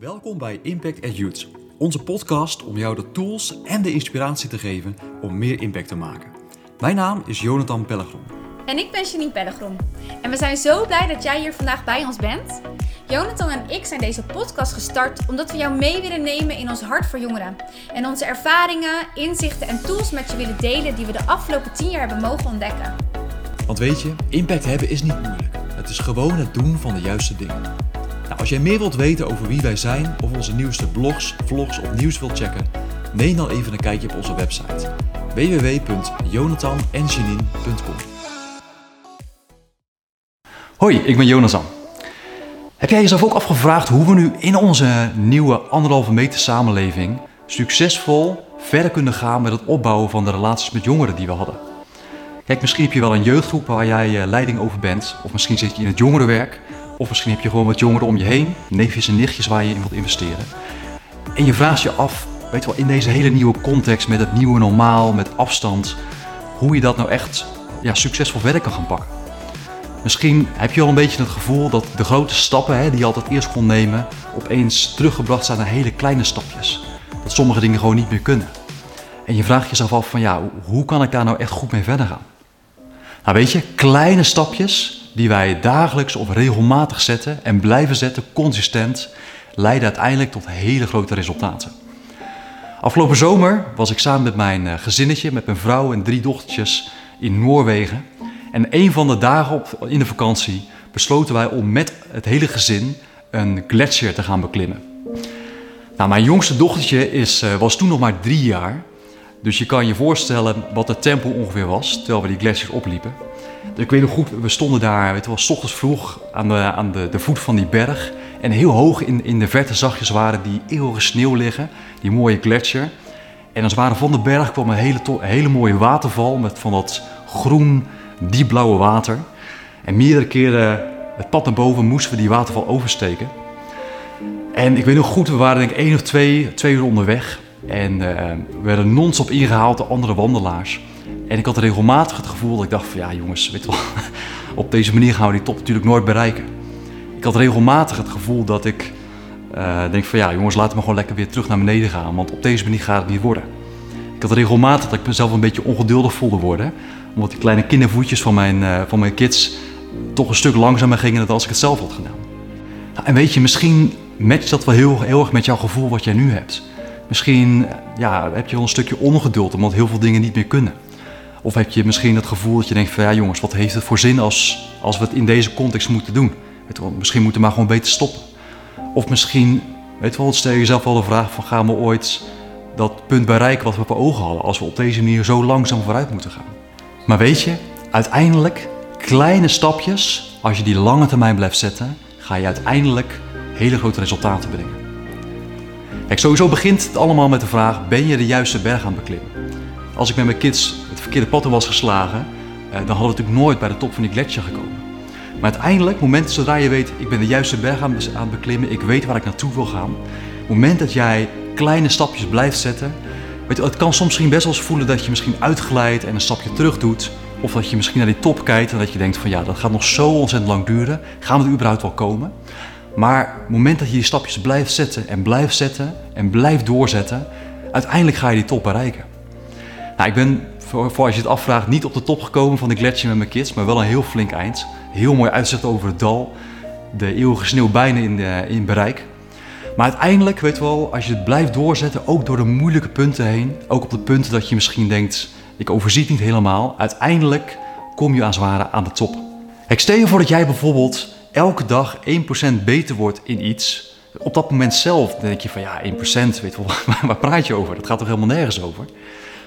Welkom bij Impact at Youth, onze podcast om jou de tools en de inspiratie te geven om meer impact te maken. Mijn naam is Jonathan Pellegrom. En ik ben Janine Pellegrom. En we zijn zo blij dat jij hier vandaag bij ons bent. Jonathan en ik zijn deze podcast gestart omdat we jou mee willen nemen in ons hart voor jongeren. En onze ervaringen, inzichten en tools met je willen delen die we de afgelopen tien jaar hebben mogen ontdekken. Want weet je, impact hebben is niet moeilijk. Het is gewoon het doen van de juiste dingen. Als jij meer wilt weten over wie wij zijn of onze nieuwste blogs, vlogs of nieuws wilt checken, neem dan even een kijkje op onze website www.jonathanenjanine.com Hoi, ik ben Jonathan. Heb jij jezelf ook afgevraagd hoe we nu in onze nieuwe anderhalve meter samenleving succesvol verder kunnen gaan met het opbouwen van de relaties met jongeren die we hadden? Kijk, misschien heb je wel een jeugdgroep waar jij eh, leiding over bent, of misschien zit je in het jongerenwerk, of misschien heb je gewoon wat jongeren om je heen, neefjes en nichtjes waar je in wilt investeren. En je vraagt je af, weet je wel, in deze hele nieuwe context met het nieuwe normaal, met afstand, hoe je dat nou echt ja, succesvol verder kan gaan pakken. Misschien heb je al een beetje het gevoel dat de grote stappen hè, die je altijd eerst kon nemen, opeens teruggebracht zijn naar hele kleine stapjes. Dat sommige dingen gewoon niet meer kunnen. En je vraagt jezelf af van ja, hoe kan ik daar nou echt goed mee verder gaan? Nou weet je, kleine stapjes die wij dagelijks of regelmatig zetten en blijven zetten, consistent, leiden uiteindelijk tot hele grote resultaten. Afgelopen zomer was ik samen met mijn eh, gezinnetje, met mijn vrouw en drie dochtertjes in Noorwegen. En een van de dagen op, in de vakantie besloten wij om met het hele gezin een gletsjer te gaan beklimmen. Nou, mijn jongste dochtertje is, eh, was toen nog maar drie jaar. Dus je kan je voorstellen wat het tempo ongeveer was terwijl we die gletsjer opliepen. Ik weet nog goed, we stonden daar, weet je wel, s ochtends vroeg aan, de, aan de, de voet van die berg. En heel hoog in, in de verte zag je zware die eeuwige sneeuw liggen, die mooie gletsjer. En als waren van de berg kwam een hele, hele mooie waterval met van dat groen, diepblauwe water. En meerdere keren het pad naar boven moesten we die waterval oversteken. En ik weet nog goed, we waren denk ik één of twee, twee uur onderweg. En uh, we werden non-stop ingehaald door andere wandelaars. En ik had regelmatig het gevoel dat ik dacht van ja jongens, weet op deze manier gaan we die top natuurlijk nooit bereiken. Ik had regelmatig het gevoel dat ik uh, denk van ja jongens, laten we gewoon lekker weer terug naar beneden gaan, want op deze manier gaat het niet worden. Ik had regelmatig dat ik mezelf een beetje ongeduldig voelde worden, omdat die kleine kindervoetjes van mijn, uh, van mijn kids toch een stuk langzamer gingen dan als ik het zelf had gedaan. Nou, en weet je, misschien matcht dat wel heel, heel erg met jouw gevoel wat jij nu hebt. Misschien ja, heb je wel een stukje ongeduld omdat heel veel dingen niet meer kunnen. Of heb je misschien het gevoel dat je denkt van ja jongens, wat heeft het voor zin als, als we het in deze context moeten doen? Weet wel, misschien moeten we maar gewoon beter stoppen. Of misschien, weet wel, stel je jezelf wel de vraag van gaan we ooit dat punt bereiken wat we voor ogen hadden als we op deze manier zo langzaam vooruit moeten gaan. Maar weet je, uiteindelijk kleine stapjes, als je die lange termijn blijft zetten, ga je uiteindelijk hele grote resultaten brengen. Kijk, sowieso begint het allemaal met de vraag: ben je de juiste berg aan het beklimmen? Als ik met mijn kids het verkeerde pad was geslagen, eh, dan hadden we natuurlijk nooit bij de top van die gletsjer gekomen. Maar uiteindelijk, moment zodra je weet, ik ben de juiste berg aan, het beklimmen, ik weet waar ik naartoe wil gaan. Het moment dat jij kleine stapjes blijft zetten, weet je, het kan soms misschien best wel eens voelen dat je misschien uitglijdt en een stapje terug doet. Of dat je misschien naar die top kijkt en dat je denkt van ja, dat gaat nog zo ontzettend lang duren. Gaan we er überhaupt wel komen? Maar het moment dat je die stapjes blijft zetten en blijft zetten en blijft doorzetten, uiteindelijk ga je die top bereiken. Nou, ik ben, voor, als je het afvraagt, niet op de top gekomen van de gletsjer met mijn kids, maar wel een heel flink eind. Heel mooi uitzicht over het dal. De eeuwige sneeuw bijna in, de, in bereik. Maar uiteindelijk, weet wel, als je het blijft doorzetten, ook door de moeilijke punten heen, ook op de punten dat je misschien denkt, ik overzie het niet helemaal, uiteindelijk kom je als het ware aan de top. Ik stel je voor dat jij bijvoorbeeld elke dag 1% beter wordt in iets. Op dat moment zelf denk je van ja, 1%, weet wel, waar praat je over? Dat gaat toch helemaal nergens over?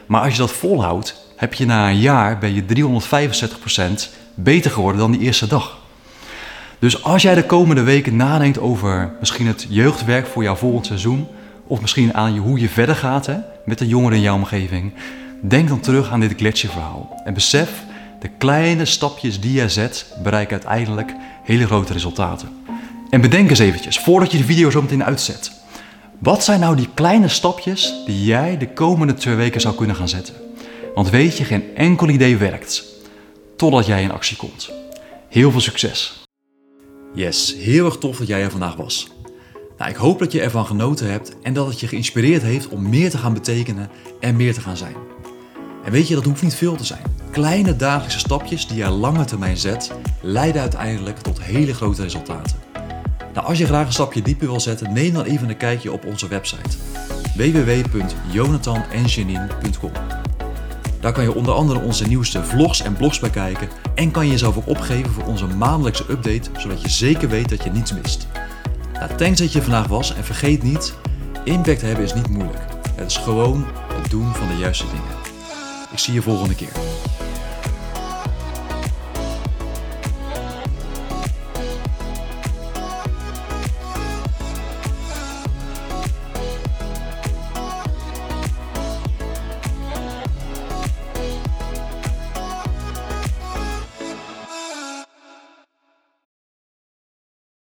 Maar als je dat volhoudt, heb je na een jaar ben je 365% beter geworden dan die eerste dag. Dus als jij de komende weken nadenkt over misschien het jeugdwerk voor jouw volgend seizoen, of misschien aan hoe je verder gaat hè, met de jongeren in jouw omgeving, denk dan terug aan dit gletsjerverhaal. En besef, de kleine stapjes die jij zet, bereiken uiteindelijk hele grote resultaten. En bedenk eens eventjes, voordat je de video zo meteen uitzet. Wat zijn nou die kleine stapjes die jij de komende twee weken zou kunnen gaan zetten? Want weet je, geen enkel idee werkt totdat jij in actie komt. Heel veel succes! Yes, heel erg tof dat jij er vandaag was. Nou, ik hoop dat je ervan genoten hebt en dat het je geïnspireerd heeft om meer te gaan betekenen en meer te gaan zijn. En weet je, dat hoeft niet veel te zijn. Kleine dagelijkse stapjes die je lange termijn zet, leiden uiteindelijk tot hele grote resultaten. Nou, als je graag een stapje dieper wil zetten, neem dan even een kijkje op onze website www.jonathanenjanine.com. Daar kan je onder andere onze nieuwste vlogs en blogs bekijken en kan je jezelf ook opgeven voor onze maandelijkse update, zodat je zeker weet dat je niets mist. Nou, thanks dat je vandaag was en vergeet niet, impact hebben is niet moeilijk. Het is gewoon het doen van de juiste dingen. Ik zie je volgende keer.